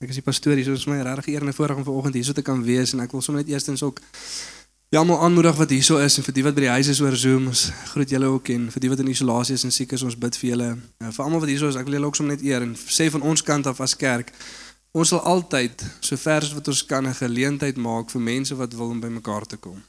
ek is die pastoor hier. So is my regtig eer en voorreg om vanoggend hier so te kan wees en ek wil sommer net eerstens ook ja almal aanmoedig wat hierso is en vir die wat by die huis is oor Zoom. Ons groet julle ook en vir die wat in isolasie is en siek is, ons bid vir julle. Uh, vir almal wat hierso is, ek wil julle ook sommer net eer en sê van ons kant af as kerk Ons sal altyd so ver as wat ons kan 'n geleentheid maak vir mense wat wil om bymekaar te kom.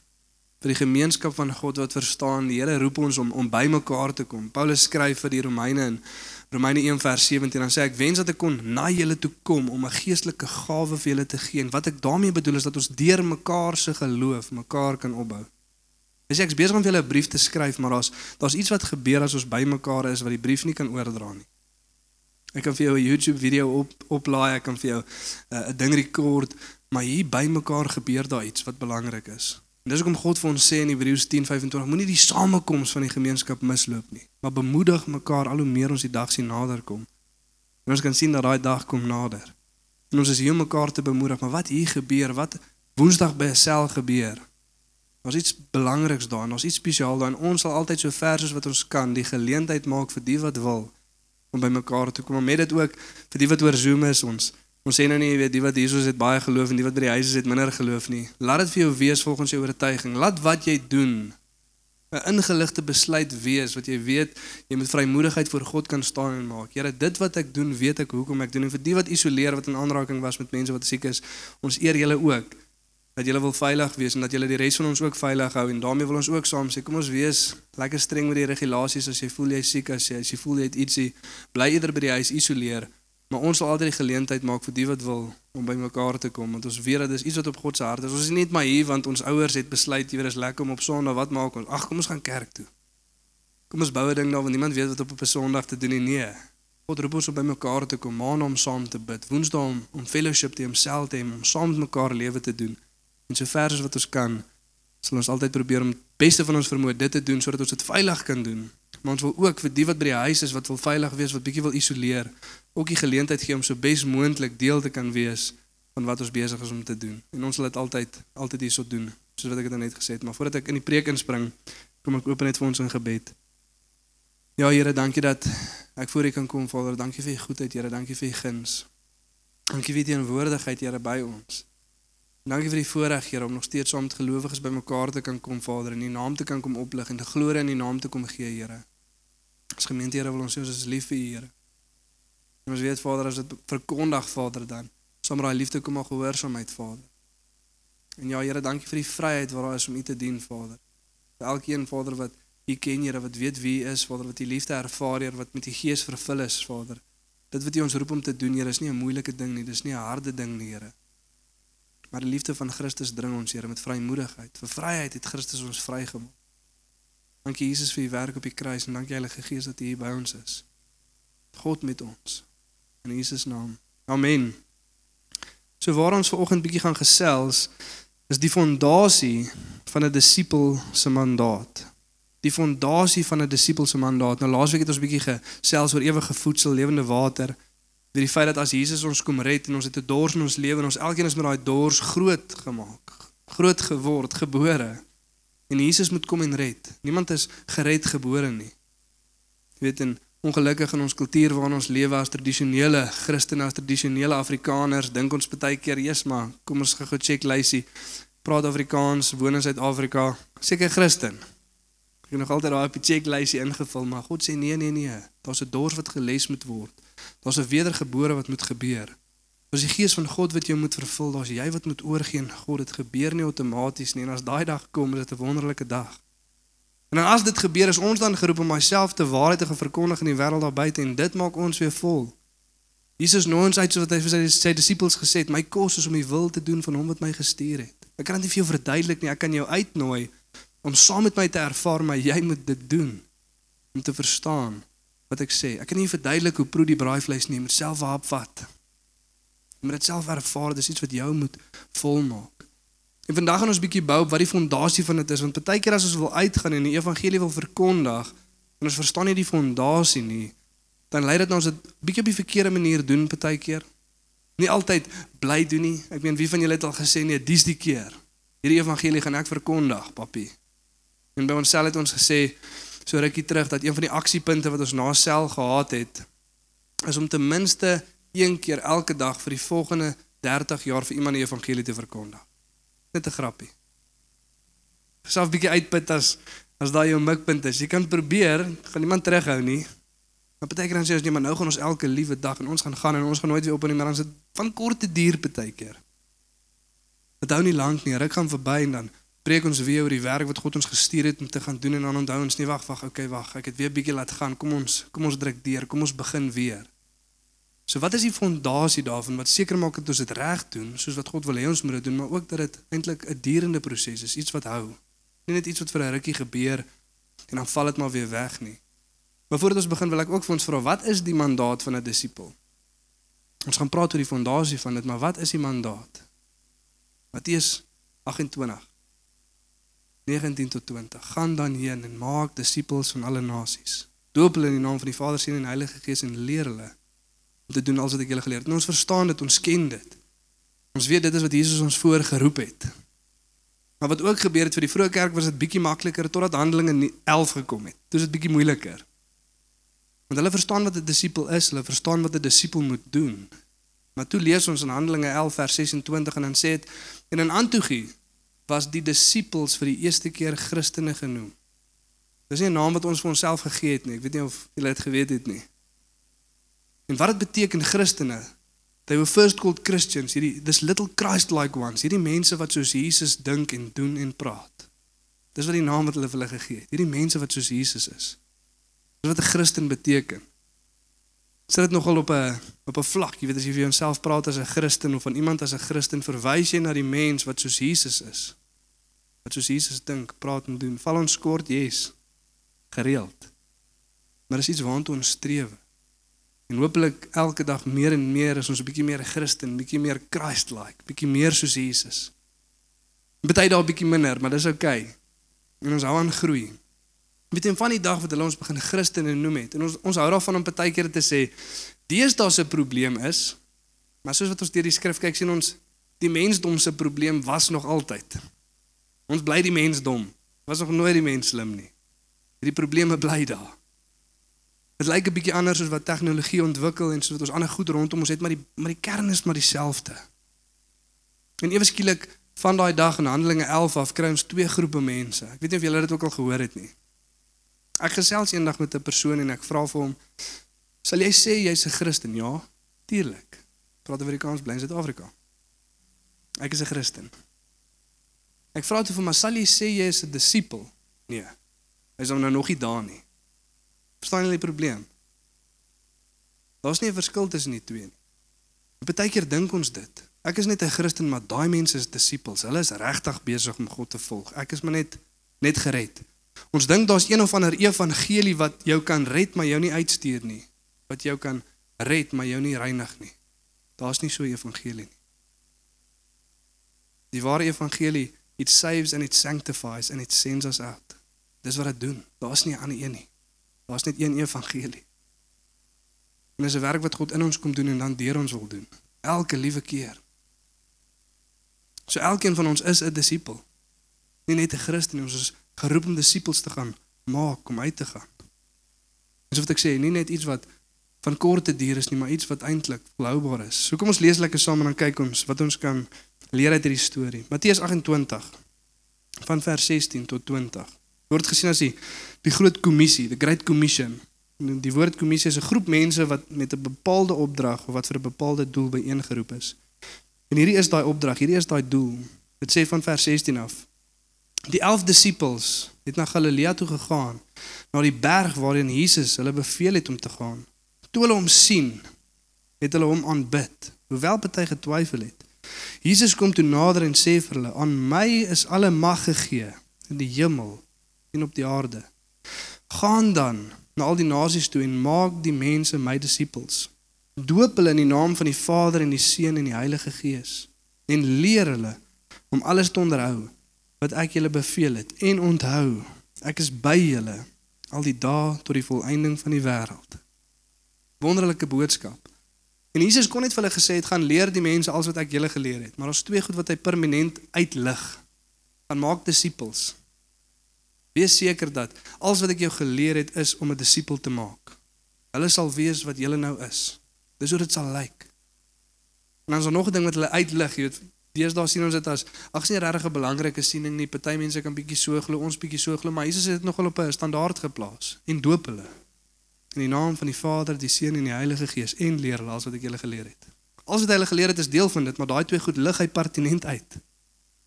Vir die gemeenskap van God wat verstaan, die Here roep ons om om bymekaar te kom. Paulus skryf vir die Romeine in Romeine 1 vers 17 dan sê ek wens dat ek kon na julle toe kom om 'n geestelike gawe vir julle te gee. En wat ek daarmee bedoel is dat ons deur mekaar se geloof mekaar kan opbou. Dis ek's besig om vir julle 'n brief te skryf, maar daar's daar's iets wat gebeur as ons bymekaar is wat die brief nie kan oordra nie. Ek kan vir jou 'n YouTube video op oplaai, ek kan vir jou uh, 'n uh, ding rekord, maar hier bymekaar gebeur daar iets wat belangrik is. En dis hoekom God vir ons sê in Hebreërs 10:25, moenie die samekoms van die gemeenskap misloop nie, maar bemoedig mekaar al hoe meer ons die dag sien nader kom. En ons kan sien dat daai dag kom nader. En ons is hier om mekaar te bemoedig, maar wat hier gebeur, wat Woensdag by sel gebeur. Daar's iets belangriks daarin, daar's iets spesiaal daarin. Ons sal altyd so ver as wat ons kan die geleentheid maak vir die wat wil om by mekaar te kom. Maar met dit ook vir die wat oor Zoom is ons. Ons sê nou nie jy weet die wat hiersoos het baie geloof en die wat by die huis is het minder geloof nie. Laat dit vir jou wees volgens jou oortuiging. Laat wat jy doen 'n ingeligte besluit wees wat jy weet jy met vrymoedigheid voor God kan staan en maak. Here, dit wat ek doen, weet ek hoekom ek doen en vir die wat isoleer wat in aanraking was met mense wat siek is, ons eer julle ook dat julle wil veilig wees en dat julle die res van ons ook veilig hou en daarmee wil ons ook saam sê kom ons wees lekker streng met die regulasies as jy voel jy siek as jy as jy voel jy het ietsie bly eerder by die huis isoleer maar ons sal altyd die geleentheid maak vir die wat wil om by mekaar te kom want ons weet dat dis iets wat op God se hart is. Ons is nie net maar hier want ons ouers het besluit weet is lekker om op Sondag wat maak ons? Ag kom ons gaan kerk toe. Kom ons bou 'n ding daar want niemand weet wat op 'n Sondag te doen nie. Nee. God roep ons om by mekaar te kom maand om saam te bid woensdae om om fellowship te homself te hê om saam met mekaar lewe te doen. En so ver as wat ons kan, sal ons altyd probeer om beste van ons vermoë dit te doen sodat ons dit veilig kan doen. Maar ons wil ook vir die wat by die huis is wat wil veilig wees, wat bietjie wil isoleer, ook die geleentheid gee om so bes moontlik deel te kan wees van wat ons besig is om te doen. En ons sal dit altyd altyd hierso doen, soos wat ek dit net gesê het, maar voordat ek in die preek inspring, kom ek open net vir ons in gebed. Ja Here, dankie dat ek voor U kan kom, Vader. Dankie vir U goedheid, Here. Dankie vir U guns. Dankie vir U teenwoordigheid, Here, by ons. Dankie vir die voorreg, Here, om nog steeds saam met gelowiges bymekaar te kan kom, Vader, en U naam te kan kom oplig en te glorie in U naam te kom gee, Here. As gemeente, Here, wil ons sê ons is lief vir U, Here. En ons weet, Vader, as dit verkondig, Vader, dan sal maar daai liefde kom al gehoorsaamheid, Vader. En ja, Here, dankie vir die vryheid wat daar is om U te dien, Vader. Vir elkeen, Vader, wat U ken, Here, wat weet wie U is, Vader, wat U liefde ervaar, Here, wat met U Gees vervul is, Vader. Dit wat U ons roep om te doen, Here, is nie 'n moeilike ding nie, dis nie 'n harde ding nie, Here. Maar die liefde van Christus dring ons Here met vrymoedigheid. Vir vryheid het Christus ons vrygemaak. Dankie Jesus vir u werk op die kruis en dankie Heilige Gees dat u hier by ons is. God met ons. In Jesus naam. Amen. So waar ons vanoggend bietjie gaan gesels is die fondasie van 'n disipel se mandaat. Die fondasie van 'n disipel se mandaat. Nou laasweek het ons bietjie gesels oor ewige voedsel, lewende water deur die feit dat as Jesus ons kom red en ons het 'n dors in ons lewe en ons elkeen is met daai dors groot gemaak, groot geword, gebore. En Jesus moet kom en red. Niemand is gered gebore nie. Jy weet en ongelukkig in ons kultuur waarin ons lewe as tradisionele Christene, as tradisionele Afrikaners, dink ons baie keer, "Jesus, maar kom ons gou check lysie. Praat Afrikaans, woon in Suid-Afrika, seker Christen." Ek het nog altyd daai op die check lysie ingevul, maar God sê nee, nee, nee. Daar's 'n dors wat geles moet word. Daar's 'n wedergebore wat moet gebeur. As die gees van God wat jou moet vervul, daar's jy wat moet oorgee aan God. Dit gebeur nie outomaties nie en as daai dag kom, is dit 'n wonderlike dag. En as dit gebeur, is ons dan geroep om myself te waarheid te verkondig in die wêreld daar buite en dit maak ons weer vol. Jesus nooi ons uit soos wat hy vir sy, sy disippels gesê het, my kos is om die wil te doen van hom wat my gestuur het. Ek kan dit nie vir jou verduidelik nie, ek kan jou uitnooi om saam met my te ervaar, maar jy moet dit doen om te verstaan wat ek sê. Ek kan nie verduidelik hoe proe die braaivleis nie, moet self hap vat. Moet dit self ervaar, dis iets wat jou moet volmaak. En vandag gaan ons bietjie bou op wat die fondasie van dit is want baie keer as ons wil uitgaan en die evangelie wil verkondig en ons verstaan nie die fondasie nie, dan lei dit na ons dit bietjie op die verkeerde manier doen baie keer. Nie altyd bly doen nie. Ek meen wie van julle het al gesê nee, dis die keer. Hierdie evangelie gaan ek verkondig, papie. En by onsself het ons gesê so rukkie terug dat een van die aksiepunte wat ons na sel gehad het is om ten minste een keer elke dag vir die volgende 30 jaar vir iemand die evangelie te verkondig. Net 'n grappie. Geself bietjie uitput as as daai jou mikpunt is. Jy kan probeer, gaan niemand terughou nie. Maar baie keer dan sê ons nee, maar nou gaan ons elke liewe dag en ons gaan gaan en ons gaan nooit weer op in die dan sit van korte duur baie keer. Dit hou nie lank nie. Ruk gaan verby en dan preek ons weer oor die werk wat God ons gestuur het om te gaan doen en dan onthou ons nie wag wag okay wag ek het weer bietjie laat gaan kom ons kom ons druk deur kom ons begin weer So wat is die fondasie daarvan wat seker maak dat ons dit reg doen soos wat God wil hê ons moet dit doen, maar ook dat dit eintlik 'n durende proses is, iets wat hou. Nie net iets wat vir 'n rukkie gebeur en dan val dit maar weer weg nie. Maar voordat ons begin wil ek ook vir ons vra, wat is die mandaat van 'n disipel? Ons gaan praat oor die fondasie van dit, maar wat is die mandaat? Matteus 28 19 tot 20. Gaan dan heen en maak disippels van alle nasies. Doop hulle in die naam van die Vader, Seun en Heilige Gees en leer hulle om te doen alles wat ek julle geleer het. Nou ons verstaan dit, ons ken dit. Ons weet dit is wat Jesus ons voorgeroep het. Maar wat ook gebeur het vir die vroeë kerk was dit bietjie makliker totdat Handelinge 11 gekom het. Dit is dit bietjie moeiliker. Want hulle verstaan wat 'n disipel is, hulle verstaan wat 'n disipel moet doen. Maar toe lees ons in Handelinge 11 vers 26 en dan sê dit en in Antiochie was die disippels vir die eerste keer Christene genoem. Dis nie 'n naam wat ons vir onsself gegee het nie. Ek weet nie of julle dit geweet het nie. En wat dit beteken Christene? They were first called Christians. Hierdie dis little Christ-like ones. Hierdie mense wat soos Jesus dink en doen en praat. Dis wat die naam wat hulle vir hulle gegee het. Hierdie mense wat soos Jesus is. Dis wat 'n Christen beteken. Sit dit nogal op 'n op 'n vlak, jy weet as jy vir jouself praat as 'n Christen of van iemand as 'n Christen, verwys jy na die mens wat soos Jesus is. Wat soos Jesus dink, praat en doen. Val ons kort, yes. Gereeld. Maar dis iets waartoe ons streef. En hopelik elke dag meer en meer is ons 'n bietjie meer Christen, bietjie meer Christ-like, bietjie meer soos Jesus. Party daar 'n bietjie minder, maar dis oukei. Okay. En ons hou aan groei. Weet jy van die dag wat hulle ons begin Christene noem het en ons ons hou daarvan om baie keer te sê deesdae se probleem is maar soos wat ons deur die skrif kyk sien ons die mensdom se probleem was nog altyd. Ons bly die mensdom. Was nog nooit die mens slim nie. Hierdie probleme bly daar. Dit lyk 'n bietjie anders as wat tegnologie ontwikkel en soos wat ons ander goed rondom ons het, maar die maar die kern is maar dieselfde. En ewe skielik van daai dag in Handelinge 11 af kry ons twee groepe mense. Ek weet nie of julle dit ook al gehoor het nie. Ek gesels eendag met 'n persoon en ek vra vir hom: "Sal jy sê jy's 'n Christen?" "Ja, tuurlik." Praat Afrikaans bly in Suid-Afrika. Ek is 'n Christen. Ek vra toe vir hom: "Sal jy sê jy is 'n disipel?" "Nee." Hy is nou nog nie daar nie. Verstaan jy die probleem? Daar's nie 'n verskil tussen die twee nie. Partykeer dink ons dit. Ek is net 'n Christen, maar daai mense is disippels. Hulle is regtig besig om God te volg. Ek is maar net net gered. Ons dink daar's een of ander evangelie wat jou kan red, maar jou nie uitstuur nie. Wat jou kan red, maar jou nie reinig nie. Daar's nie so 'n evangelie nie. Die ware evangelie, it saves and it sanctifies and it sends us out. Dis wat dit doen. Daar's nie 'n ander een nie. Daar's net een evangelie. En dis 'n werk wat God in ons kom doen en dan deur ons wil doen. Elke liewe keer. So elkeen van ons is 'n disipel. Nie net 'n Christen, ons is geroep om disippels te gaan maak om uit te gaan. Dis wat ek sê, nie net iets wat van korte duur is nie, maar iets wat eintlik volhoubaar is. So kom ons lees lekker saam en dan kyk ons wat ons kan leer uit hierdie storie. Matteus 28 van vers 16 tot 20 word gesien as die die groot kommissie, the great commission. Die woord kommissie is 'n groep mense wat met 'n bepaalde opdrag of wat vir 'n bepaalde doel byeengeroep is. En hierdie is daai opdrag, hierdie is daai doel. Dit sê van vers 16 af. Die 11 disippels het na Galilea toe gegaan, na die berg waarheen Jesus hulle beveel het om te gaan. Toe hulle hom sien, het hulle hom aanbid, hoewel party getwyfel het. Jesus kom toe nader en sê vir hulle: "Aan my is alle mag gegee in die hemel en op die aarde. Gaan dan na al die nasies toe en maak die mense my disippels. Doop hulle in die naam van die Vader en die Seun en die Heilige Gees en leer hulle om alles te onderhou wat ek julle beveel het en onthou ek is by julle al die dae tot die volëinding van die wêreld. Wonderlike boodskap. En Jesus kon net vir hulle gesê het gaan leer die mense alles wat ek julle geleer het, maar daar's twee goed wat hy permanent uitlig. Gaan maak disippels. Wees seker dat alles wat ek jou geleer het is om 'n disipel te maak. Hulle sal weet wat julle nou is. Dis hoe dit sal lyk. En dan is daar nog 'n ding wat hulle uitlig, jy weet, deesdae sien ons dit as ag sien regtig 'n belangrike siening nie. Party mense kan bietjie so glo, ons bietjie so glo, maar Jesus het dit nogal op 'n standaard geplaas en doop hulle. In die naam van die Vader, die Seun en die Heilige Gees en leer hulle alles wat ek julle geleer het. Alles wat hy hulle geleer het is deel van dit, maar daai twee goed lig hy pertinent uit.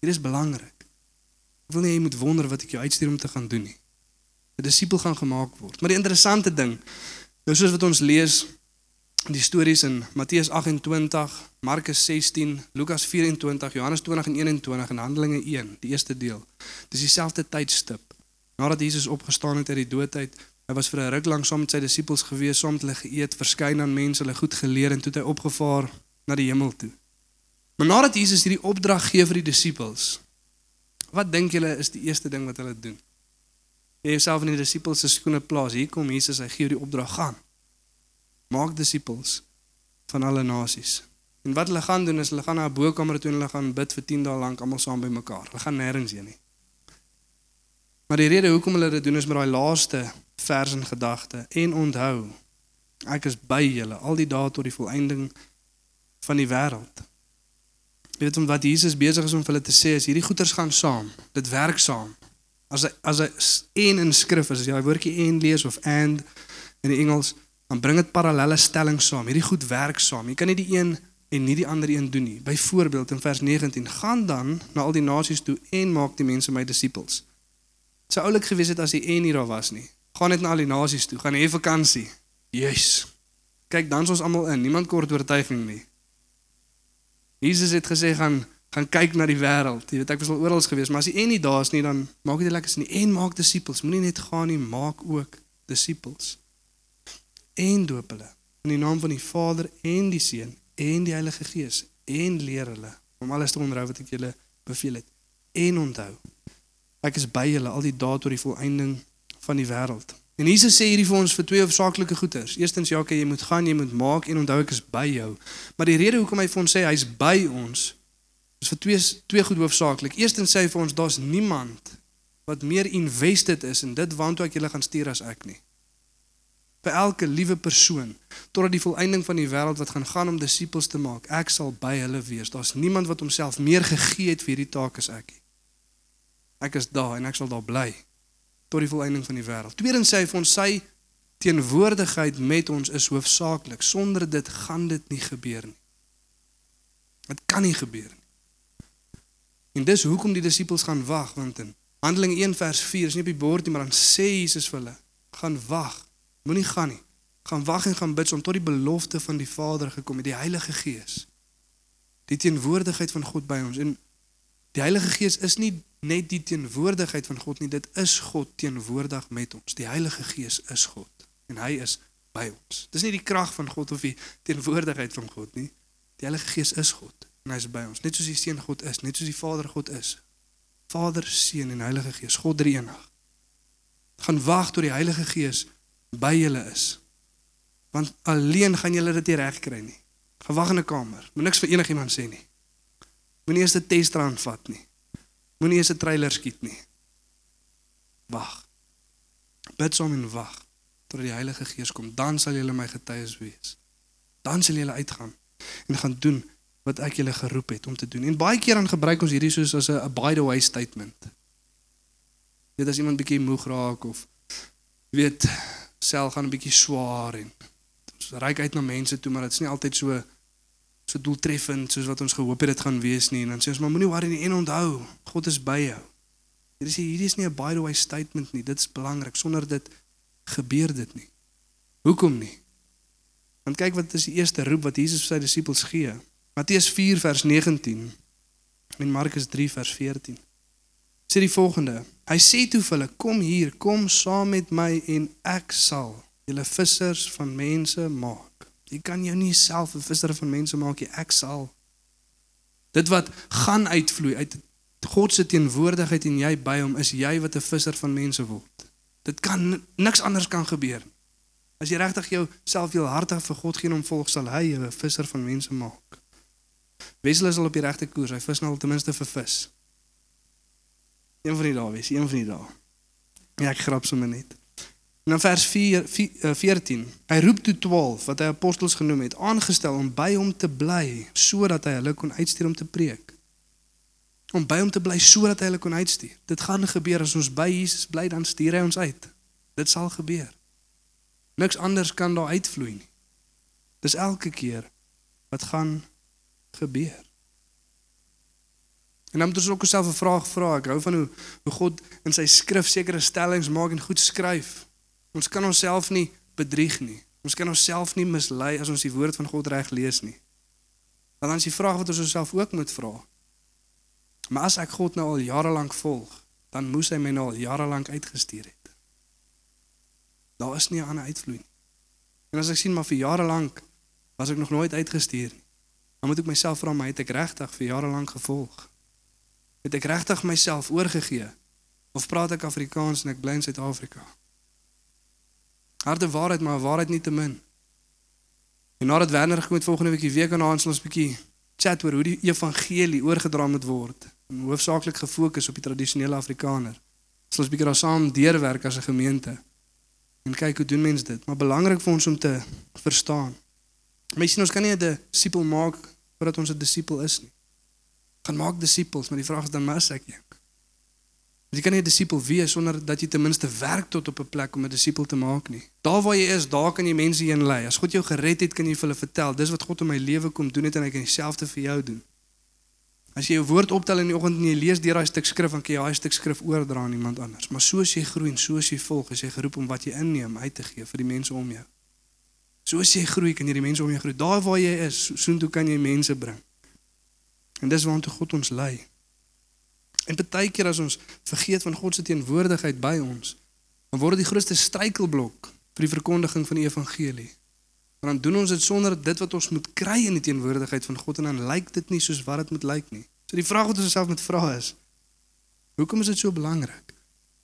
Hier is belangrik. Ek wil nie jy moet wonder wat ek jou uitstuur om te gaan doen nie. 'n Disipel gaan gemaak word. Maar die interessante ding, nou soos wat ons lees die stories in Matteus 28, Markus 16, Lukas 24, Johannes 20 en 21 en Handelinge 1, die eerste deel. Dis dieselfde tydstip. Nadat Jesus opgestaan het uit die dood uit, hy was vir 'n ruk lank saam met sy disippels gewees, saam met hulle geëet, verskyn aan mense, hulle goed geleer en toe het hy opgevaar na die hemel toe. Maar nadat Jesus hierdie opdrag gee vir die disippels, wat dink julle is die eerste ding wat hulle doen? Jy jouself in die disippels se skoene plaas. Hier kom Jesus, hy gee die opdrag gaan maak disippels van alle nasies. En wat hulle gaan doen is hulle gaan na 'n bokamer toe en hulle gaan bid vir 10 dae lank almal saam by mekaar. Hulle gaan nêrens heen nie. Maar die rede hoekom hulle dit doen is met daai laaste vers in gedagte en onthou ek is by julle al die dae tot die volëinding van die wêreld. Jy weet om wat Jesus besig is om vir hulle te sê is hierdie goeters gaan saam. Dit werk saam. As hy as hy een in skrif is, as jy daai woordjie en lees of and in die Engels dan bring dit parallelle stellings saam. Hierdie goed werk saam. Jy kan nie die een en nie die ander een doen nie. Byvoorbeeld in vers 19: "Gaan dan na al die nasies toe en maak die mense my disippels." Dit sou oulik gewees het as die en nie daar was nie. Gaan net na al die nasies toe, gaan hê vakansie. Jesus. Kyk, dan is ons almal in. Niemand kort oortuiging nie. Jesus het gesê gaan gaan kyk na die wêreld. Jy weet ek was al oral gewees, maar as die en nie daar is nie, dan maak dit lekker sin nie. En maak disippels. Moenie net gaan nie, maak ook disippels en doop hulle. In die naam van die Vader en die Seun en die Heilige Gees en leer hulle om alles te onderhou wat ek julle beveel het en onthou. Ek is by julle al die dae tot die volëinding van die wêreld. En Jesus sê hierdie vir ons vir twee hoofsaaklike goeders. Eerstens ja jy moet gaan jy moet maak en onthou ek is by jou. Maar die rede hoekom hy vir ons sê hy's by ons is vir twee twee goed hoofsaaklik. Eerstens sê hy vir ons daar's niemand wat meer invested is in dit waantoe ek julle gaan stuur as ek nie vir elke liewe persoon totdat die volëinding van die wêreld wat gaan gaan om disippels te maak. Ek sal by hulle wees. Daar's niemand wat homself meer gegee het vir hierdie taak as ek nie. Ek is daar en ek sal daar bly tot die volëinding van die wêreld. Tweedens sê hy vir ons sy teenwoordigheid met ons is hoofsaaklik. Sonder dit gaan dit nie gebeur nie. Dit kan nie gebeur nie. En dis hoekom die disippels gaan wag want in Handelinge 1 vers 4 is nie op die bord nie, maar dan sê Jesus vir hulle: "Gaan wag Moenie gaan nie. Gaan wag en gaan bid om tot die belofte van die Vader gekom het, die Heilige Gees. Die teenwoordigheid van God by ons en die Heilige Gees is nie net die teenwoordigheid van God nie, dit is God teenwoordig met ons. Die Heilige Gees is God en hy is by ons. Dis nie die krag van God of die teenwoordigheid van God nie. Die Heilige Gees is God en hy is by ons, net soos die Seun God is, net soos die Vader God is. Vader, Seun en Heilige Gees, God drie-enig. Gaan wag tot die Heilige Gees by julle is. Want alleen gaan julle dit nie reg kry nie. Gewag in 'n kamer. Moet niks vir enigiemand sê nie. Moenie eers 'n testraan vat nie. Moenie eers 'n trailer skiet nie. Wag. Bid saam en wag tot die Heilige Gees kom, dan sal julle my getuies wees. Dan sal julle uitgaan en gaan doen wat ek julle geroep het om te doen. En baie keer dan gebruik ons hierdie soos 'n by the way statement. Dit as iemand bietjie moeg raak of weet sel gaan 'n bietjie swaar en ons reik uit na mense toe maar dit is nie altyd so so doeltreffend soos wat ons gehoop het dit gaan wees nie en dan sê ons maar moenie worry nie en onthou God is by jou. Hier is hierdie is nie 'n by the way statement nie. Dit is belangrik. Sonder dit gebeur dit nie. Hoekom nie? Want kyk wat is die eerste roep wat Jesus vir sy disippels gee. Matteus 4 vers 19 en Markus 3 vers 14 sê die volgende. Hy sê toe vir hulle: "Kom hier, kom saam met my en ek sal julle vissers van mense maak." Jy kan jou nie self 'n visser van mense maak nie, ek sal. Dit wat gaan uitvloei uit God se teenwoordigheid en jy by hom, is jy wat 'n visser van mense word. Dit kan niks anders kan gebeur. As jy regtig jouself heel hartig vir God gee en hom volg, sal hy jou 'n visser van mense maak. Wesel is al op die regte koers. Hy vis nou al ten minste vir vis. Een van die dae, wees, een van die dae. Ja, ek grap sommer net. En dan vers 4, 4 eh, 14. Hy roep toe 12 wat hy apostels genoem het, aangestel om by hom te bly sodat hy hulle kon uitstuur om te preek. Om by hom te bly sodat hy hulle kon uitstuur. Dit gaan gebeur as ons by Jesus bly, dan stuur hy ons uit. Dit sal gebeur. Niks anders kan daar uitvloei nie. Dis elke keer wat gaan gebeur. En dan moet ons ook osself 'n vraag vra. Ek hou van hoe hoe God in sy skrif sekere stellings maak en goed skryf. Ons kan onsself nie bedrieg nie. Ons kan onsself nie mislei as ons die woord van God reg lees nie. Want dan is die vraag wat ons onsself ook moet vra. Maar as ek God nou al jare lank volg, dan moes hy my nou al jare lank uitgestuur het. Daar is nie 'n ander uitvloei nie. En as ek sien maar vir jare lank was ek nog nooit uitgestuur nie. Dan moet ek myself vra, maar het ek regtig vir jare lank gevolg? Het ek regtig myself oorgegee of praat ek Afrikaans en ek bly in Suid-Afrika? Harde waarheid, maar waarheid nie te min. En nadat Werner gekom het volgende week week aan ons 'n bietjie chat oor hoe die evangelie oorgedra moet word hoofsaaklik gefokus op die tradisionele Afrikaner. Ons bietjie daar saam deurwerk as 'n gemeente. En kyk hoe doen mense dit, maar belangrik vir ons om te verstaan. Mense sien ons kan nie 'n disipel maak voordat ons 'n disipel is nie. Gaan maak disippels, maar die vraag is dan mas ek een. Jy kan nie 'n disipel wees sonder dat jy ten minste werk tot op 'n plek om 'n disipel te maak nie. Daar waar jy is, daar kan jy mense heen lei. As God jou gered het, kan jy vir hulle vertel, dis wat God in my lewe kom doen het en hy kan dieselfde vir jou doen. As jy jou woord optel in die oggend en jy lees deur daai stuk skrif, dan kan jy daai stuk skrif oordra aan iemand anders. Maar soos jy groei en soos jy volg, is jy geroep om wat jy inneem uit te gee vir die mense om jou. Soos jy groei, kan jy die mense om jou groei. Daar waar jy is, soontoe kan jy mense bring. En dis waartoe God ons lei. En baie keer as ons vergeet van God se teenwoordigheid by ons, dan word dit die grootste struikelblok vir die verkondiging van die evangelie. Want dan doen ons dit sonder dit wat ons moet kry in die teenwoordigheid van God en dan lyk dit nie soos wat dit moet lyk nie. So die vraag wat ons osself moet vra is: Hoekom is dit so belangrik?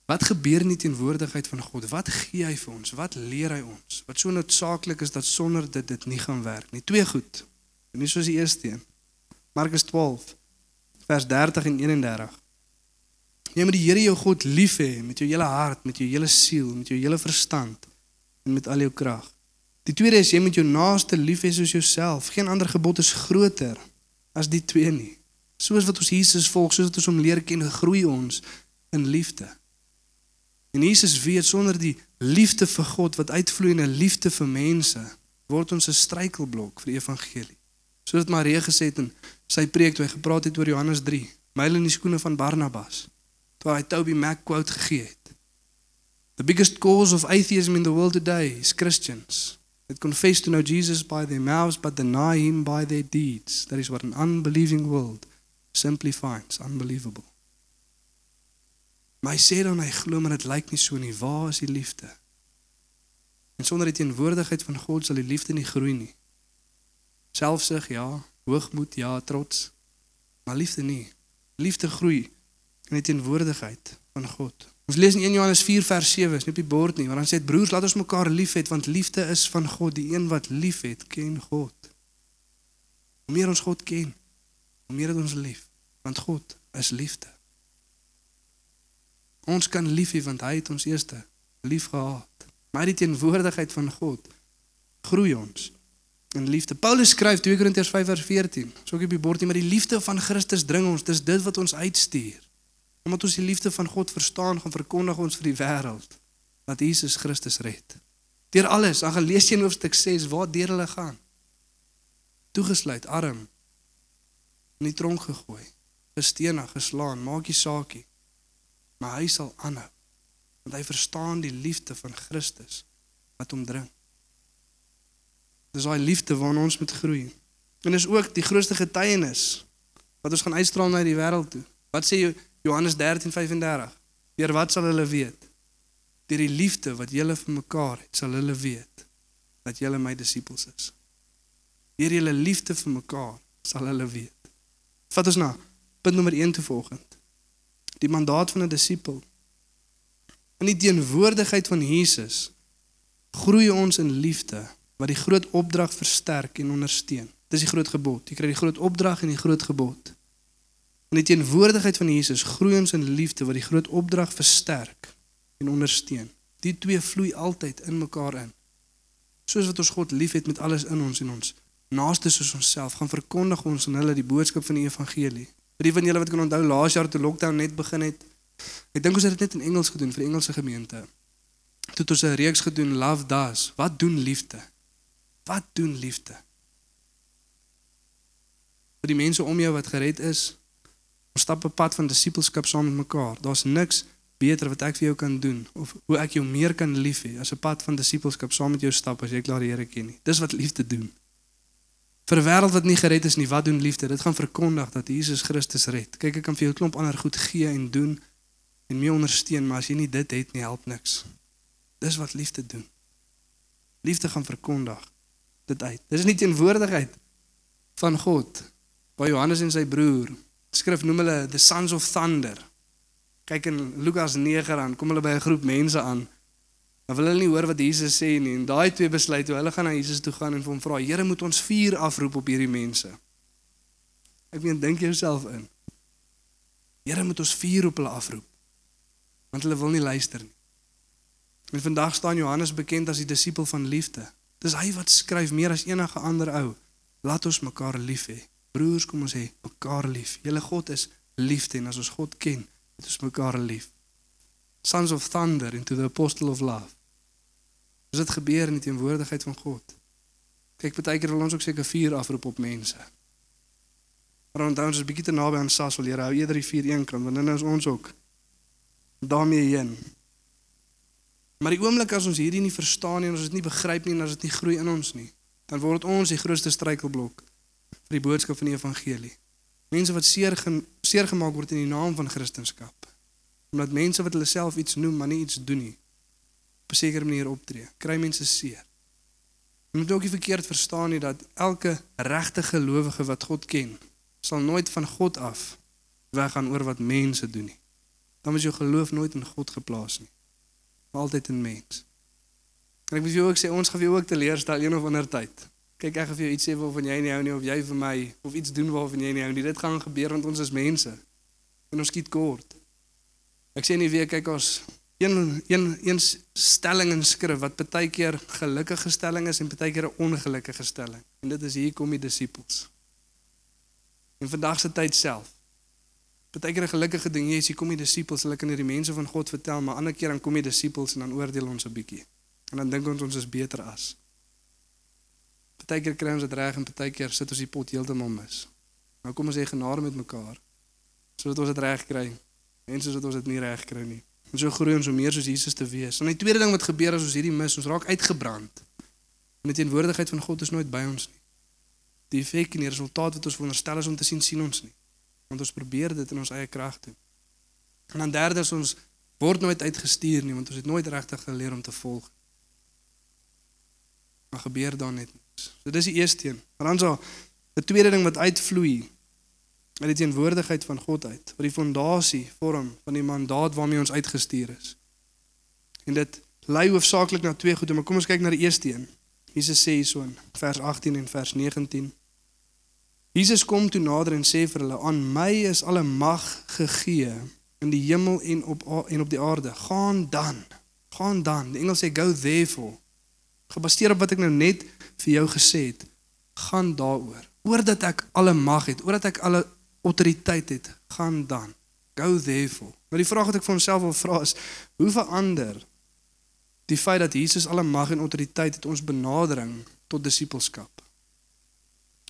Wat gebeur in die teenwoordigheid van God? Wat gee hy vir ons? Wat leer hy ons? Wat so noodsaaklik is dat sonder dit dit nie gaan werk nie. Twee goed. En nie soos die eerste een. Markus 12 vers 30 en 31. Jy moet die Here jou God lief hê met jou hele hart, met jou hele siel, met jou hele verstand en met al jou krag. Die tweede is jy moet jou naaste lief hê soos jouself. Geen ander gebod is groter as die twee nie. Soos wat ons Jesus volg, soos wat ons hom leer ken, groei ons in liefde. En Jesus weet sonder die liefde vir God wat uitvloei in 'n liefde vir mense, word ons 'n struikelblok vir die evangelie. Soos wat Maria gesê het in sy preek toe hy gepraat het oor Johannes 3, myl in die skoene van Barnabas, toe hy Toby Mac quote gegee het. The biggest cause of atheism in the world today is Christians that confess to know Jesus by their mouths but deny him by their deeds. That is what an unbelieving world simply finds unbelievable. Maar hy sê dan hy glo maar dit lyk nie so nie. Waar is die liefde? En sonder die teenwoordigheid van God sal die liefde nie groei nie. Selfsug ja, hoogmoed ja, trots, maar liefde nie. Liefde groei in die teenwoordigheid van God. Ons lees in 1 Johannes 4 vers 7, is nie op die bord nie, maar dan sê dit broers, laat ons mekaar liefhet want liefde is van God. Die een wat liefhet, ken God. Hoe meer ons God ken, hoe meer het ons lief, want God is liefde. Ons kan lief hê want hy het ons eerste lief gehad. Maar die teenwoordigheid van God groei ons in liefde. Paulus skryf 2 Korintiërs 5 vers 14. So ek op die bord nie, maar die liefde van Christus dring ons. Dis dit wat ons uitstuur. Omdat ons die liefde van God verstaan, gaan verkondig ons vir die wêreld dat Jesus Christus red. Deur alles, dan gaan lees jy in hoofstuk 6 waar deur hulle gaan. Toegesluit, arm, in die tronk gegooi, gestenig, geslaan, maak nie saakie. Maar hy sal aanhou want hy verstaan die liefde van Christus wat hom dring. Dis daai liefde waarna ons moet groei. En dis ook die grootste getuienis wat ons gaan uitstraal na die wêreld toe. Wat sê Johannes 13:35? Deur wat sal hulle weet? Deur die liefde wat julle vir mekaar het, sal hulle weet dat julle my disippels is. Deur julle liefde vir mekaar sal hulle weet. Vat ons na punt nommer 1 toe volgende. Die mandaat van 'n disipel. In die teenwoordigheid van Jesus groei ons in liefde wat die groot opdrag versterk en ondersteun. Dis die groot gebod. Jy kry die groot opdrag en die groot gebod. In die teenwoordigheid van Jesus groei ons in liefde wat die groot opdrag versterk en ondersteun. Die twee vloei altyd in mekaar in. Soos wat ons God liefhet met alles in ons en ons naaste soos onsself, gaan verkondig ons aan hulle die boodskap van die evangelie. Vir die van julle wat kan onthou laas jaar toe lockdown net begin het, ek dink ons het dit net in Engels gedoen vir die Engelse gemeente. Toe het ons 'n reeks gedoen Love Does. Wat doen liefde? Wat doen liefde? Vir die mense om jou wat gered is, ons stap 'n pad van disippelskap saam met mekaar. Daar's niks beter wat ek vir jou kan doen of hoe ek jou meer kan lief hê as 'n pad van disippelskap saam met jou stap as jy klaar die Here ken nie. Dis wat liefde doen. Vir 'n wêreld wat nie gered is nie, wat doen liefde? Dit gaan verkondig dat Jesus Christus red. Kyk, ek kan vir jou 'n klomp ander goed gee en doen en mee ondersteun, maar as jy nie dit het nie, help niks. Dis wat liefde doen. Liefde gaan verkondig dit uit. Dis nie teenwoordigheid van God. By Johannes en sy broer, skrif noem hulle the sons of thunder. Kyk in Lukas 9 dan kom hulle by 'n groep mense aan Dan wil hulle nie hoor wat Jesus sê nie en daai twee besluit hoe hulle gaan na Jesus toe gaan en vir hom vra: "Here, moet ons vuur afroep op hierdie mense?" Ek meen, dink jouself in. Here, moet ons vuur op hulle afroep? Want hulle wil nie luister nie. En vandag staan Johannes bekend as die disipel van liefde. Dis hy wat skryf meer as enige ander ou. Laat ons mekaar lief hê. Broers, kom ons hê mekaar lief. Julle God is liefde en as ons God ken, het ons mekaar lief. Sons of thunder into the apostle of love. Dis dit gebeur in die teenwoordigheid van God. Kyk, baie keer wil ons ook seker vuur afroep op mense. Maar onthou ons is bietjie te naby aan Sas, wil jy hou eerder die vuur een kant, want dan is ons ook daarmee heen. Maar die oomblik as ons hierdie nie verstaan nie en ons dit nie begryp nie en as dit nie groei in ons nie, dan word ons die grootste struikelblok vir die boodskap van die evangelie. Mense wat seer seer gemaak word in die naam van Christendom. Omdat mense wat hulle self iets noem, maar nie iets doen nie op 'n sekere manier optree. Kry mense seer. Jy moet ook nie verkeerd verstaan nie dat elke regte gelowige wat God ken, sal nooit van God af weggaan oor wat mense doen nie. Dan is jou geloof nooit in God geplaas nie. Altyd in mens. En ek wil jou ook sê ons gaan jou ook teleurstel een of ander tyd. Kyk ek gaan vir jou iets sê waarvan jy nie hou nie of jy vir my of iets doen waarvan jy nie hou nie. Dit gaan gebeur want ons is mense. En ons skiet kort. Ek sê nie weer kyk ons een een een stelling in skrif wat baie keer gelukkige stelling is en baie keer 'n ongelukkige stelling. En dit is hier kom die disippels. In vandag se tyd self. Baie keer 'n gelukkige ding, jy sien kom die disippels, hulle kan hierdie mense van God vertel, maar ander keer dan kom die disippels en dan oordeel ons 'n bietjie. En dan dink ons ons is beter as. Baie keer kry ons dit reg en baie keer sit ons die pot heeltemal mis. Nou kom ons hê genade met mekaar sodat ons dit reg kry. Mense sodat ons dit nie reg kry nie. En so groei ons om meer soos Jesus te wees. En die tweede ding wat gebeur as ons hierdie mis, ons raak uitgebrand. En die teenwoordigheid van God is nooit by ons nie. Die effek en die resultaat wat ons veronderstel is om te sien, sien ons nie. Want ons probeer dit in ons eie krag doen. En dan derde is ons word nooit uitgestuur nie, want ons het nooit regtig geleer om te volg. Maar gebeur dan net. So dis die eerste een. Maar dan so 'n tweede ding wat uitvloei uit die teenwoordigheid van God uit, wat die fondasie vorm van die mandaat waarmee ons uitgestuur is. En dit lei hoofsaaklik na twee goede, maar kom ons kyk na die eerste een. Jesus sê hierso in vers 18 en vers 19. Jesus kom toe nader en sê vir hulle: "Aan my is alle mag gegee in die hemel en op en op die aarde. Gaan dan. Gaan dan." Die engel sê go therefore. Gebaseer op wat ek nou net vir jou gesê het, gaan daaroor. Oordat ek alle mag het, oordat ek alle autoriteit het, gaan dan. Go therefore. Maar die vraag wat ek vir onsself wil vra is, hoe verander die feit dat Jesus alle mag en autoriteit het ons benadering tot disippelskap?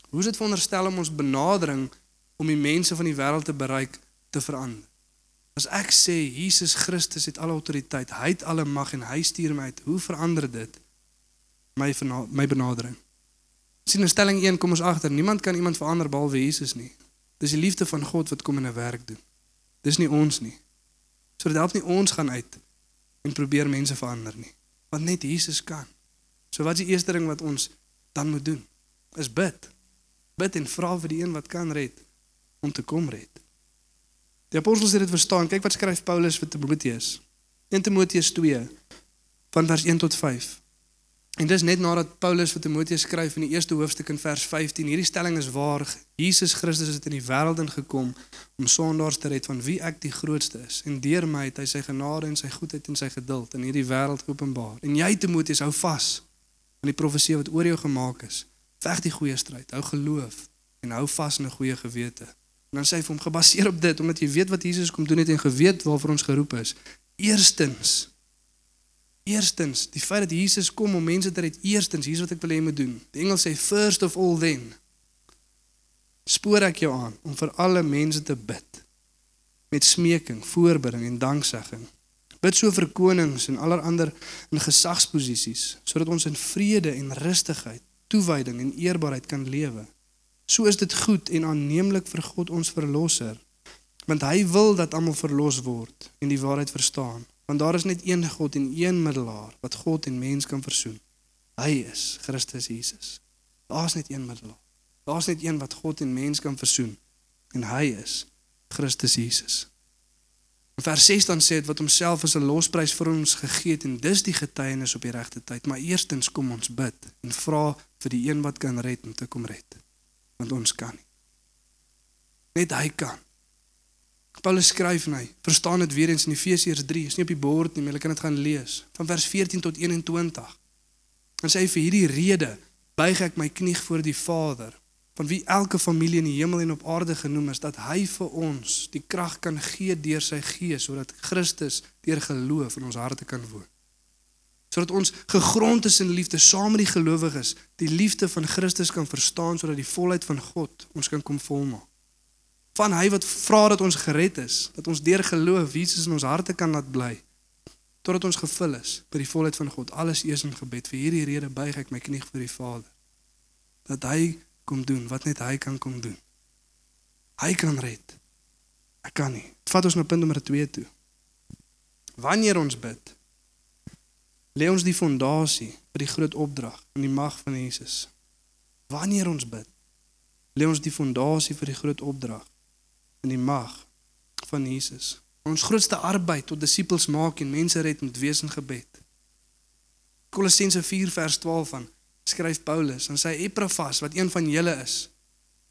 Hoe is dit veronderstel om ons benadering om die mense van die wêreld te bereik te verander? As ek sê Jesus Christus het alle autoriteit, hy het alle mag en hy stuur my uit, hoe verander dit my my benadering? Sien in stelling 1 kom ons agter, niemand kan iemand verander behalwe Jesus nie. Dis die liefde van God wat kom in 'n werk doen. Dis nie ons nie. So dit help nie ons gaan uit en probeer mense verander nie. Want net Jesus kan. So wat is die eerste ding wat ons dan moet doen? Is bid. Bid en vra vir die een wat kan red om te kom red. Die apostels het dit verstaan. Kyk wat skryf Paulus vir Timoteus. 1 Timoteus 2 van vers 1 tot 5. En dis net nadat Paulus vir Timoteus skryf in die eerste hoofstuk in vers 15. Hierdie stelling is waar Jesus Christus het in die wêreld ingekom om sondaars te red van wie ek die grootste is. En deur my het hy sy genade en sy goedheid en sy geduld in hierdie wêreld geopenbaar. En jy Timoteus hou vas aan die profesie wat oor jou gemaak is. Veg die goeie stryd, hou geloof en hou vas in 'n goeie gewete. En dan sê hy vir hom gebaseer op dit omdat jy weet wat Jesus kom doen het en geweet waarvoor ons geroep is. Eerstens Eerstens, die feit dat Jesus kom om mense te red, eerstens, hier's wat ek wil hê jy moet doen. Die Engels sê first of all then. Spoor ek jou aan om vir alle mense te bid met smeking, voorbidding en danksegging. Bid so vir konings en allerlei in gesagsposisies sodat ons in vrede en rustigheid, toewyding en eerbaarheid kan lewe. So is dit goed en aanneemlik vir God ons verlosser, want hy wil dat almal verlos word en die waarheid verstaan. Want daar is net een God en een middelaar wat God en mens kan versoen. Hy is Christus Jesus. Daar's net een middelaar. Daar's net een wat God en mens kan versoen en hy is Christus Jesus. Vers 6 dan sê dit wat homself as 'n losprys vir ons gegee het en dis die getuienis op die regte tyd. Maar eerstens kom ons bid en vra vir die een wat kan red om te kom red want ons kan nie. Net hy kan. Paulus skryf en hy verstaan dit weer eens in Efesiërs 3, is nie op die bord nie, maar jy kan dit gaan lees van vers 14 tot 21. En sê vir hierdie rede buig ek my knie voor die Vader van wie elke familie in die hemel en op aarde genoem is dat hy vir ons die krag kan gee deur sy gees sodat Christus deur geloof in ons harte kan woon sodat ons gegrond is in liefde saam met die gelowiges die liefde van Christus kan verstaan sodat die volheid van God ons kan kom volmaak. Van hy wat vra dat ons gered is, dat ons deur geloof Jesus in ons harte kan laat bly totdat ons gevul is by die volheid van God. Alles eers in gebed. Vir hierdie rede buig ek my knie voor die Vader dat hy kom doen wat net hy kan kom doen. Hy kan red. Ek kan nie. Vat ons na punt nommer 2 toe. Wanneer ons bid, lê ons die fondasie vir die groot opdrag in die mag van Jesus. Wanneer ons bid, lê ons die fondasie vir die groot opdrag in die mag van Jesus. Ons grootste arbeid tot disippels maak en mense red met wees in gebed. Kolossense 4 vers 12 van skryf Paulus en sê Epaphras wat een van julle is,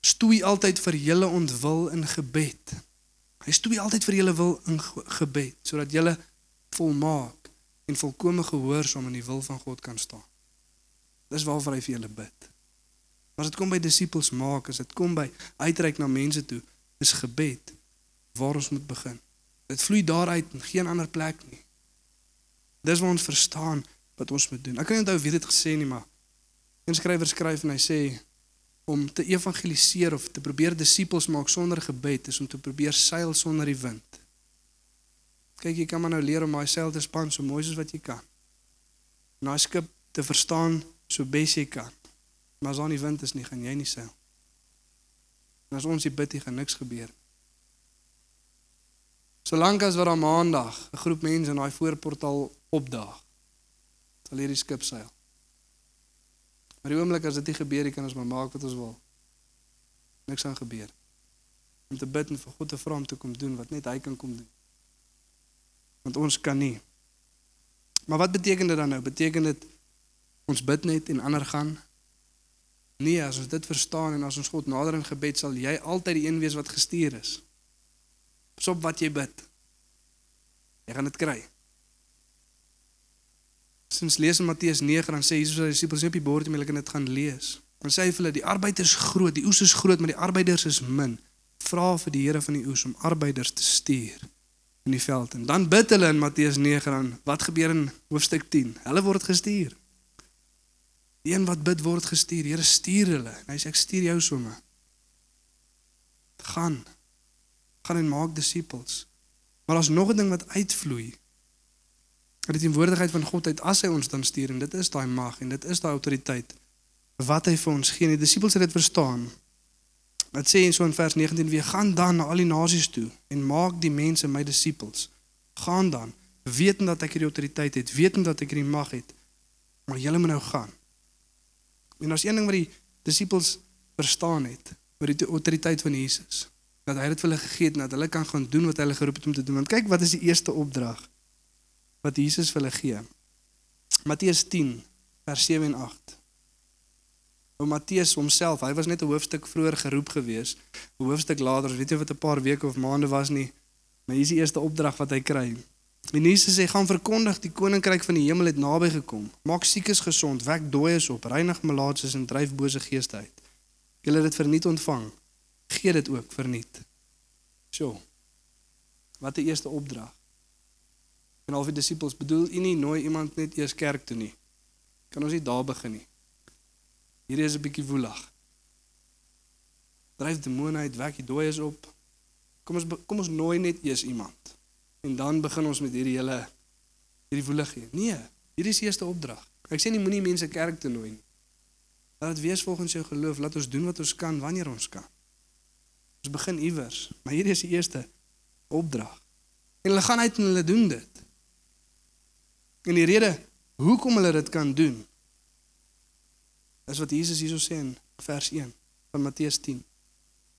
stoei altyd vir julle ontwil in gebed. Hy stoei altyd vir julle wil in gebed sodat julle volmaak en volkome gehoorsaam in die wil van God kan staan. Dis waarvoor hy vir julle bid. Maar as dit kom by disippels maak, as dit kom by uitreik na mense toe, is gebed waar ons moet begin. Dit vloei daaruit en geen ander plek nie. Dis waar ons verstaan wat ons moet doen. Ek kan nie onthou wie dit gesê nie, maar 'n skrywer skryf en hy sê om te evangeliseer of te probeer disippels maak sonder gebed is om te probeer seil sonder die wind. Kyk, jy kan maar nou leer om daai seil te span so mooi soos wat jy kan. En daai skip te verstaan so bes jy kan. Maar as daar nie wind is nie, gaan jy nie seil. En as ons hier bid, gaan niks gebeur. Solank as wat op maandag 'n groep mense in daai voorportaal opdaag, sal hierdie skip seil. Maar die oomblik as dit nie gebeur nie, kan ons maar maak wat ons wil. Niks gaan gebeur. Om te bid en vir God te vra om te kom doen wat net hy kan kom doen want ons kan nie. Maar wat beteken dit dan nou? Beteken dit ons bid net en ander gaan? Nee, as ons dit verstaan en as ons God nader in gebed sal jy altyd die een wees wat gestuur is. Pas op wat jy bid. Jy gaan dit kry. Sins lees in Matteus 9 dan sê Jesus aan die disippels op die bord om hulle kan dit gaan lees. Dan sê hy vir hulle die arbeid is groot, die oes is groot, maar die arbeiders is min. Vra vir die Here van die oes om arbeiders te stuur in die veld. En dan bid hulle in Matteus 9 dan wat gebeur in hoofstuk 10? Hulle word gestuur. Die een wat bid word gestuur. Here stuur hulle. En hy sê ek stuur jou somme. Gaan. Gaan en maak disippels. Maar daar's nog 'n ding wat uitvloei. Dat die teenwoordigheid van God uit as hy ons dan stuur en dit is daai mag en dit is daai autoriteit wat hy vir ons gee. Die disippels het dit verstaan. Wat sê so in vers 19 weer gaan dan na al die nasies toe en maak die mense my disippels. Gaan dan wetend dat ek hierdie autoriteit het, wetend dat ek hierdie mag het. Maar julle moet nou gaan. En as een ding wat die disippels verstaan het oor die autoriteit van Jesus, Dat hy dit vir hulle gegee het en dat hulle kan gaan doen wat hy hulle geroep het om te doen. Want kyk wat is die eerste opdrag wat Jesus vir hulle gee. Matteus 10 vers 7 en 8. Ou Matteus homself, hy was net 'n hoofstuk vroeër geroep gewees. 'n Hoofstuk later, weet jy wat 'n paar weke of maande was nie. Maar hier is die eerste opdrag wat hy kry. En Jesus sê gaan verkondig die koninkryk van die hemel het naby gekom. Maak siekes gesond, wek dooies op, reinig malaatses en dryf bose geeste uit. Julle het dit verniet ontvang. Gee dit ook verniet. So. Wat 'n eerste opdrag. En al die disippels bedoel u nie nooi iemand net eers kerk toe nie. Kan ons nie daar begin nie. Hierdie is 'n bietjie woelig. Dryf demone uit, wek die dooies op. Kom ons kom ons nooi net eers iemand. En dan begin ons met hierdie hele hierdie woeligheid. Nee, hierdie is die eerste opdrag. Ek sê nie moenie mense kerk toe nooi nie. Laat dit wees volgens jou geloof, laat ons doen wat ons kan wanneer ons kan. Ons begin iewers, maar hierdie is die eerste opdrag. En hulle gaan uit en hulle doen dit. En die rede hoekom hulle dit kan doen is wat Jesus hierso sê in vers 1 van Matteus 10.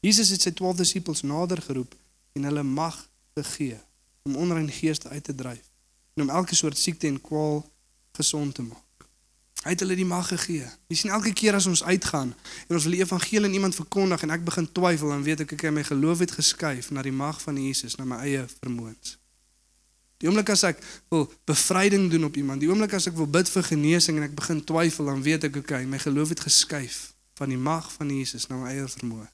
Jesus het sy 12 disippels nader geroep en hulle mag gegee om onrein geeste uit te dryf en om elke soort siekte en kwaal gesond te maak. Hy het hulle die mag gegee. Jy sien elke keer as ons uitgaan en ons wil die evangelie aan iemand verkondig en ek begin twyfel dan weet ek ek het my geloof het geskuif na die mag van Jesus, na my eie vermoëns. Die oomblik as ek wil bevryding doen op iemand, die oomblik as ek wil bid vir genesing en ek begin twyfel dan weet ek okay, my geloof het geskuif van die mag van Jesus na my eie vermoë.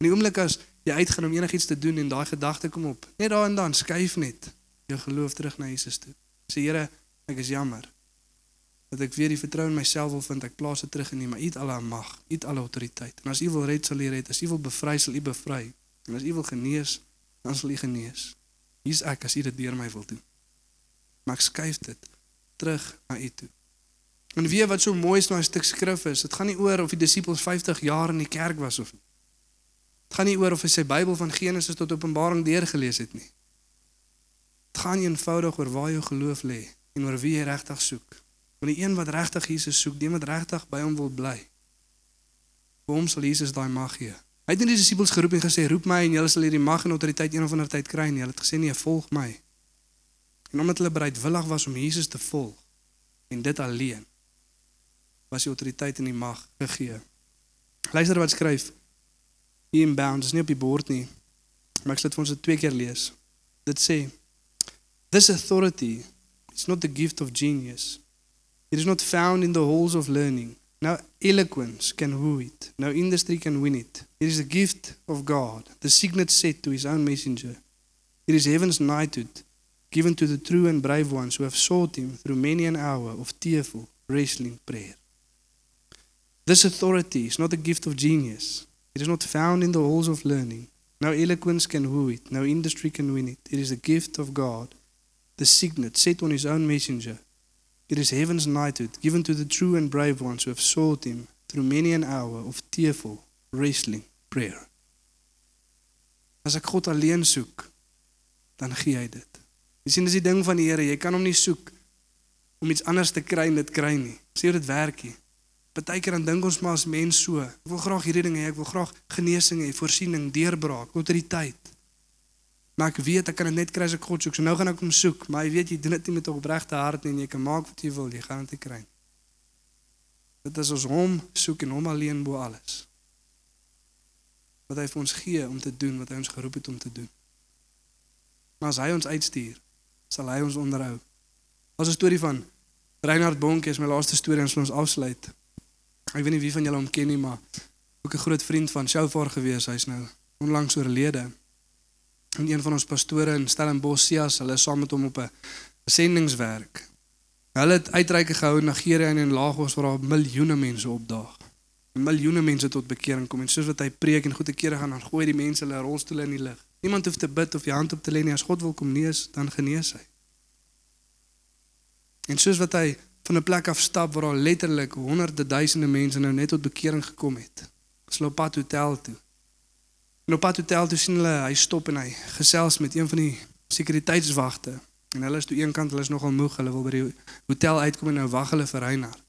En die oomblik as jy uitgaan om enigiets te doen en daai gedagte kom op. Net daar en dan skuif net jou geloof terug na Jesus toe. Sê Here, ek is jammer dat ek weer die vertroue in myself wil vind. Ek plaas dit terug in U, maar U het alle mag, U het alle autoriteit. En as U wil red, sal U red. As U wil bevry, sal U bevry. En as U wil genees, dan sal U genees. Hier's ek as U dit deur my wil doen. Maar ek skuif dit terug na U toe. En weet wat so mooi is nou 'n stuk skrif is, dit gaan nie oor of die disippels 50 jaar in die kerk was of nie. Dit gaan nie oor of hy sy Bybel van Genesis tot Openbaring deurgelees het nie. Dit gaan eenvoudig oor waar jou geloof lê en oor wie jy regtig soek. Want die een wat regtig Jesus soek, die wat regtig by hom wil bly. Vir hom sal Jesus daai mag gee. Hy het nie die disippels geroep en gesê roep my en julle sal hierdie mag en autoriteit een of ander tyd kry nie. Hulle het gesê nee, volg my. En omdat hulle bereidwillig was om Jesus te volg en dit alleen was die autoriteit en die mag gegee. Luister wat skryf hier in Bounds, is nie op die bord nie. Maar ek sal dit vir ons twee keer lees. Dit sê This authority is not the gift of genius. It is not found in the halls of learning. No eloquence can woo it. No industry can win it. It is a gift of God, the signet set to his own messenger. It is heaven's knighthood, given to the true and brave ones who have sought him through many an hour of tearful, wrestling prayer. This authority is not a gift of genius. It is not found in the halls of learning. No eloquence can woo it. No industry can win it. It is a gift of God, the signet set on his own messenger. It is heaven's knighthood given to the true and brave ones who have sought him through many an hour of tearful, wrestling prayer. As ek God alleen soek, dan gee hy dit. Jy sien dis die ding van die Here, jy kan hom nie soek om iets anders te kry en dit kry nie. Sê hoe dit werk nie. Partykeer dan dink ons maar as mens so, ek wil graag hierdie ding hê, ek wil graag genesing hê, voorsiening, deurbraak, autoriteit. Maar ek weet ek kan dit net kry as ek God soek. So nou gaan ek hom soek, maar jy weet jy doen dit nie met 'n opregte hart nie en jy kan maak wat jy wil, jy gaan dit nie kry nie. Dit is ons hom soek en hom alleen bo alles. Wat hy vir ons gee om te doen wat hy ons geroep het om te doen. Maar as hy ons uitstuur, sal hy ons onderhou. As 'n storie van Reinhard Bonke is my laaste storie en ons afsluit. Ek weet nie wie van julle hom ken nie, maar ook 'n groot vriend van Shofar gewees. Hy's nou onlangs oorlede. En een van ons pastore in Stellenbosch, Sias, hulle saam met hom op 'n sendingswerk. Hulle het uitreike gehou in Nigerië en in Lagos waar daar miljoene mense opdaag. Miljoene mense tot bekering kom en soos wat hy preek en goeie kere gaan dan gooi die mense hulle rolstoele in die lug. Niemand hoef te bid of die hand op te lê nie as God wil kom nees, dan genees hy. En soos wat hy van 'n plek af stap waar al letterlik honderde duisende mense nou net tot bekering gekom het. Slopat Hotel toe. En op pad hotel toe sien hulle hy stop en hy gesels met een van die sekuriteitswagte. En hulle is toe een kant hulle is nogal moeg, hulle wil by die hotel uitkom en nou wag hulle vir Reinhard.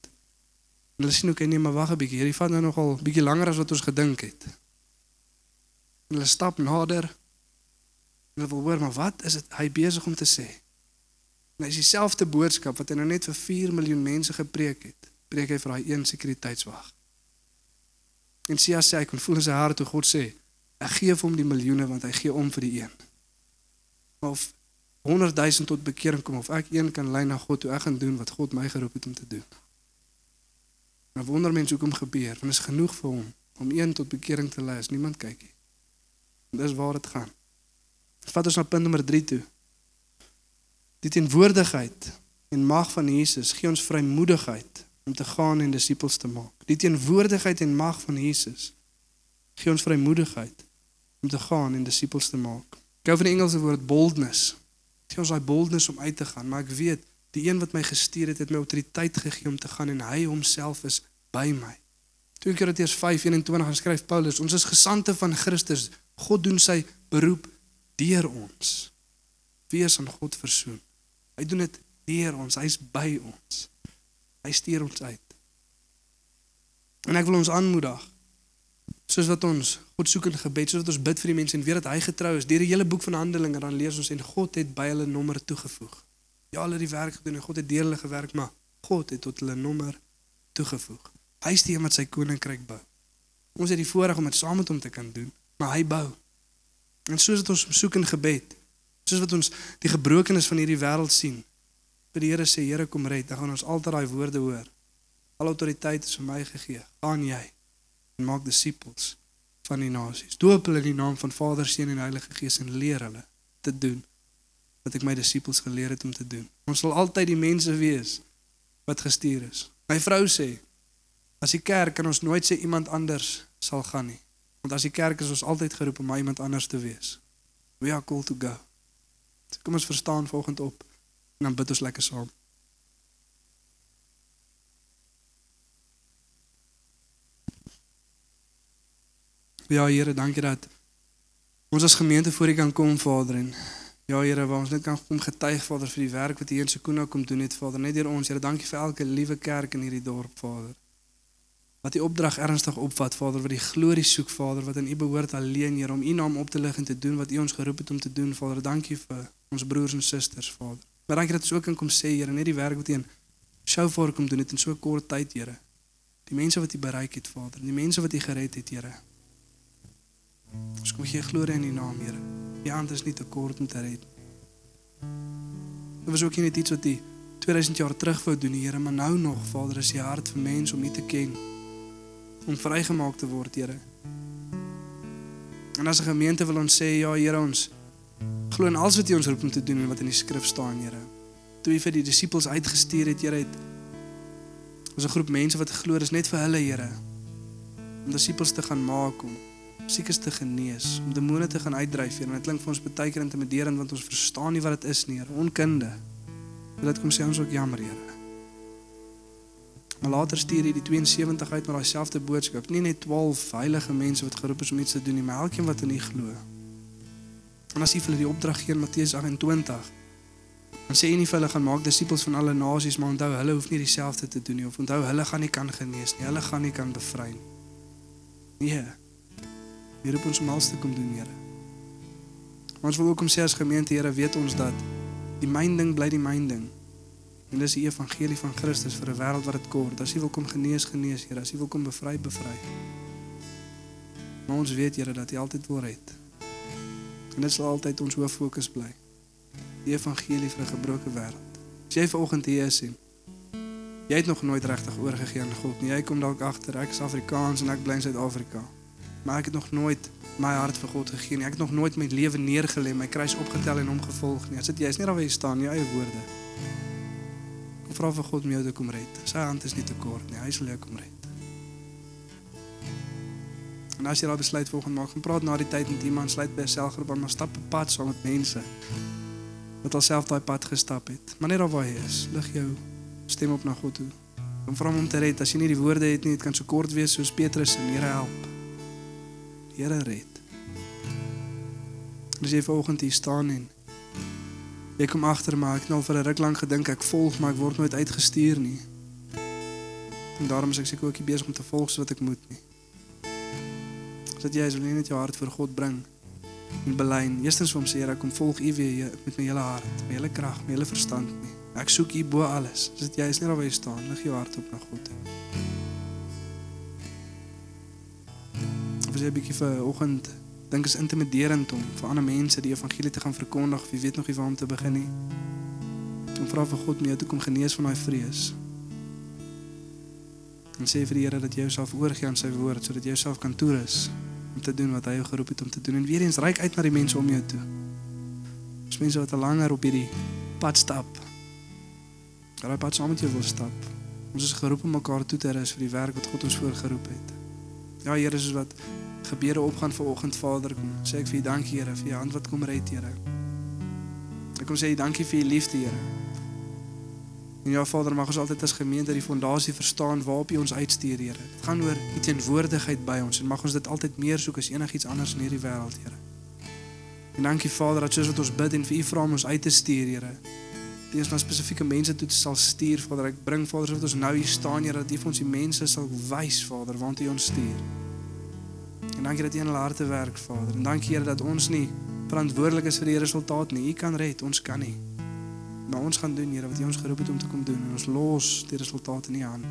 Hulle sien ook nee, maar wag 'n bietjie, hierdie vat nou nogal bietjie langer as wat ons gedink het. En hulle stap nader. En hulle wil hoor, maar wat is dit hy besig om te sê? En hy is dieselfde boodskap wat hy nou net vir 4 miljoen mense gepreek het. Preek hy vir daai een sekuriteitswag. En Sia sê hy kon voel in sy hart hoe God sê, ek gee vir hom die miljoene want hy gee om vir die een. Maar of 100 000 tot bekering kom of ek een kan lei na God toe ek gaan doen wat God my geroep het om te doen. Dan wonder mense hoekom gebeur, want is genoeg vir hom om een tot bekering te lei as niemand kyk nie. Dis waar dit gaan. Vat ons na punt nommer 3 toe. Die teenwoordigheid en mag van Jesus gee ons vrymoedigheid om te gaan en disippels te maak. Die teenwoordigheid en mag van Jesus gee ons vrymoedigheid om te gaan en disippels te maak. Ek hou van die Engelse woord boldness. Gee ons daai boldness om uit te gaan, maar ek weet die een wat my gestuur het, het my autoriteit gegee om te gaan en hy homself is by my. 2 Korintiërs 5:21 skryf Paulus, ons is gesande van Christus. God doen sy beroep deur ons. Wees aan God versoen. Hy doen dit deur ons. Hy's by ons. Hy stuur ons uit. En ek wil ons aanmoedig soos wat ons God soek in gebed, soos wat ons bid vir die mense en weet dat hy getrou is. Deur die hele boek van Handelinge dan lees ons en God het by hulle nommer toegevoeg. Ja, hulle het die werk gedoen en God het deur hulle gewerk, maar God het tot hulle nommer toegevoeg. Hy is die een wat sy koninkryk bou. Ons het die voorreg om dit saam met hom te kan doen, maar hy bou. En soos wat ons soek in gebed, soos wat ons die gebrokenis van hierdie wêreld sien, vir die Here sê, Here kom red, dan gaan ons altyd daai woorde hoor. Al autoriteit is vir my gegee. Gaan jy en maak disippels van die nasies. Doop hulle in die naam van Vader, Seun en Heilige Gees en leer hulle te doen wat ek my disippels geleer het om te doen. Ons sal altyd die mense wees wat gestuur is. My vrou sê as die kerk kan ons nooit sê iemand anders sal gaan nie. Want as die kerk is ons altyd geroep om iemand anders te wees. We are called to go. So kom ons verstaan volgende op en dan bid ons lekker saam. Ja Here, dankie dat ons as gemeente voor U kan kom Vader en ja Here, waar ons net kan kom getuig Vader vir die werk wat U in Sekuna kom doen het Vader, net deur ons. Here, dankie vir elke liewe kerk in hierdie dorp Vader. Wat die opdrag ernstig opvat Vader, wat die glorie soek Vader, wat aan U behoort alleen Here om U naam op te lig en te doen wat U ons geroep het om te doen Vader. Dankie vir ons broers en susters Vader. Maar dankie dat ons ook kan kom sê Here, net die werk wat U in Shofar kom doen het in so kort tyd Here. Die mense wat U bereik het Vader, die mense wat U gered het Here. Ons kom gee glorie in U naam, Here. U hand is nie te kort om te red. Dit was ook nie iets wat U 2000 jaar terug wou doen, Here, maar nou nog, Vader, is U hart vir mense om U te ken. Om vrygemaak te word, Here. En as 'n gemeente wil ons sê, ja, Here, ons glo in alles wat U ons roep om te doen en wat in die skrif staan, Here. Toe U vir die disippels uitgestuur het, Here, het ons 'n groep mense wat glo, dis net vir hulle, Here. Om disippels te gaan maak om siekes te genees, om demone te gaan uitdryf, Here. En dit klink vir ons baie keer intimiderend want ons verstaan nie wat dit is nie, Here. Onkunde. Wil dit kom sê ons ook jammer, Here. Maar later stuur hy die 72 uit met daai selfde boodskap. Nie net 12 heilige mense wat geroep is om iets te doen nie, maar elkeen wat in U glo. En as hy vir hulle die opdrag gee in Matteus 28, dan sê hy nie vir hulle gaan maak disippels van alle nasies, maar onthou hulle hoef nie dieselfde te doen nie of onthou hulle gaan nie kan genees nie, hulle gaan nie kan bevry nie. Nee. Hier roep ons om alles te kom doen, Here. Ons wil ook kom sê as gemeente, Here, weet ons dat die myn ding bly die myn ding. En dis die evangelie van Christus vir 'n wêreld wat dit kort. As jy wil kom genees, genees, Here. As jy wil kom bevry, bevry. Maar ons weet, Here, dat jy altyd wil red. En dit sal altyd ons hoof fokus bly. Die evangelie vir 'n gebroke wêreld. As jy vanoggend hier is en jy het nog nooit regtig oorgegee aan God nie. Jy kom dalk agter ek is Afrikaans en ek bly in Suid-Afrika. Maar ek het nog nooit my hart vir God gegee nie. Ek het nog nooit my lewe neergelê, my kruis opgetel en hom gevolg nie. As dit jy is nie daar waar jy staan, jou eie woorde. Kom vra vir God om jou te kom red. Sy hand is nie te kort nie. Hy sal jou kom red. En as jy daai besluit volgende maak, gaan praat na die tyd met iemand, sluit by 'n selgroep aan, maar stap 'n pad saam met mense wat alself daai pad gestap het. Maar net daar waar jy is, lig jou stem op na God toe. Kom vra hom om te red. As jy nie die woorde het nie, dit kan so kort wees soos Petrus en Here help. Here red. As jy vanoggend hier staan en jy kom agter maar ek het nou vir 'n ruk lank gedink ek volg, maar ek word nooit uitgestuur nie. En daarom is ek seker ook nie besig om te volg so wat ek moet nie. Sodat jy as jy net jou hart voor God bring en belyn. Eerstens vir hom sê Here, kom volg U weer met my hele hart, my hele krag, my hele verstand nie. Ek soek U bo alles. Sodat jy is net daar waar jy staan, lig jou hart op na God toe. As jy 'n bietjie vir oggend dink is intimiderend om vir ander mense die evangelie te gaan verkondig, of jy weet nog nie waar om te begin nie. Kom vra vir God om jou toe kom genees van daai vrees. En sê vir die Here dat jy jouself oorgee aan sy woord sodat jy jouself kan toerus om te doen wat hy jou geroep het om te doen. En weer eens reik uit na die mense om jou toe. Ons mense wat al langer op hierdie pad stap. Hy pad saam met jou wil stap. Ons is geroep om mekaar toe te rus vir die werk wat God ons voorgeroep het. Ja Here, soos wat gebede opgaan vanoggend Vader, kom sê ek vir U dankie Here vir U hand wat kom red Here. Ek kom sê dankie vir U liefde Here. En ja Vader, mag ons altyd as gemeente die fondasie verstaan waarop U ons uitstuur Here. Dit gaan oor U teenwoordigheid by ons en mag ons dit altyd meer soek as enigiets anders in hierdie wêreld Here. En dankie Vader dat wat ons bid en vir U vra om ons uit te stuur Here. Dis na spesifieke mense toe te sal stuur Vader. Ek bring Vader sodat ons nou hier staan Here dat U vir ons die mense sal wys Vader waant U ons stuur. En dankie dat U in hulle harte werk, Vader. En dankie Here dat ons nie verantwoordelik is vir die resultaat nie. U kan red, ons kan nie. Maar ons gaan doen, Here, wat U ons geroep het om te kom doen en ons los die resultate nie aan.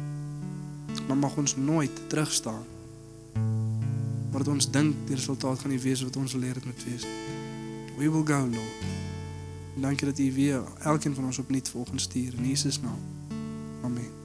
Maar mag ons nooit terugstaan. Wat ons dink die resultaat gaan nie wees wat ons leer dit moet wees. We will go, Lord. En dankie dat U weer elkeen van ons opnuut volgens stuur in Jesus naam. Amen.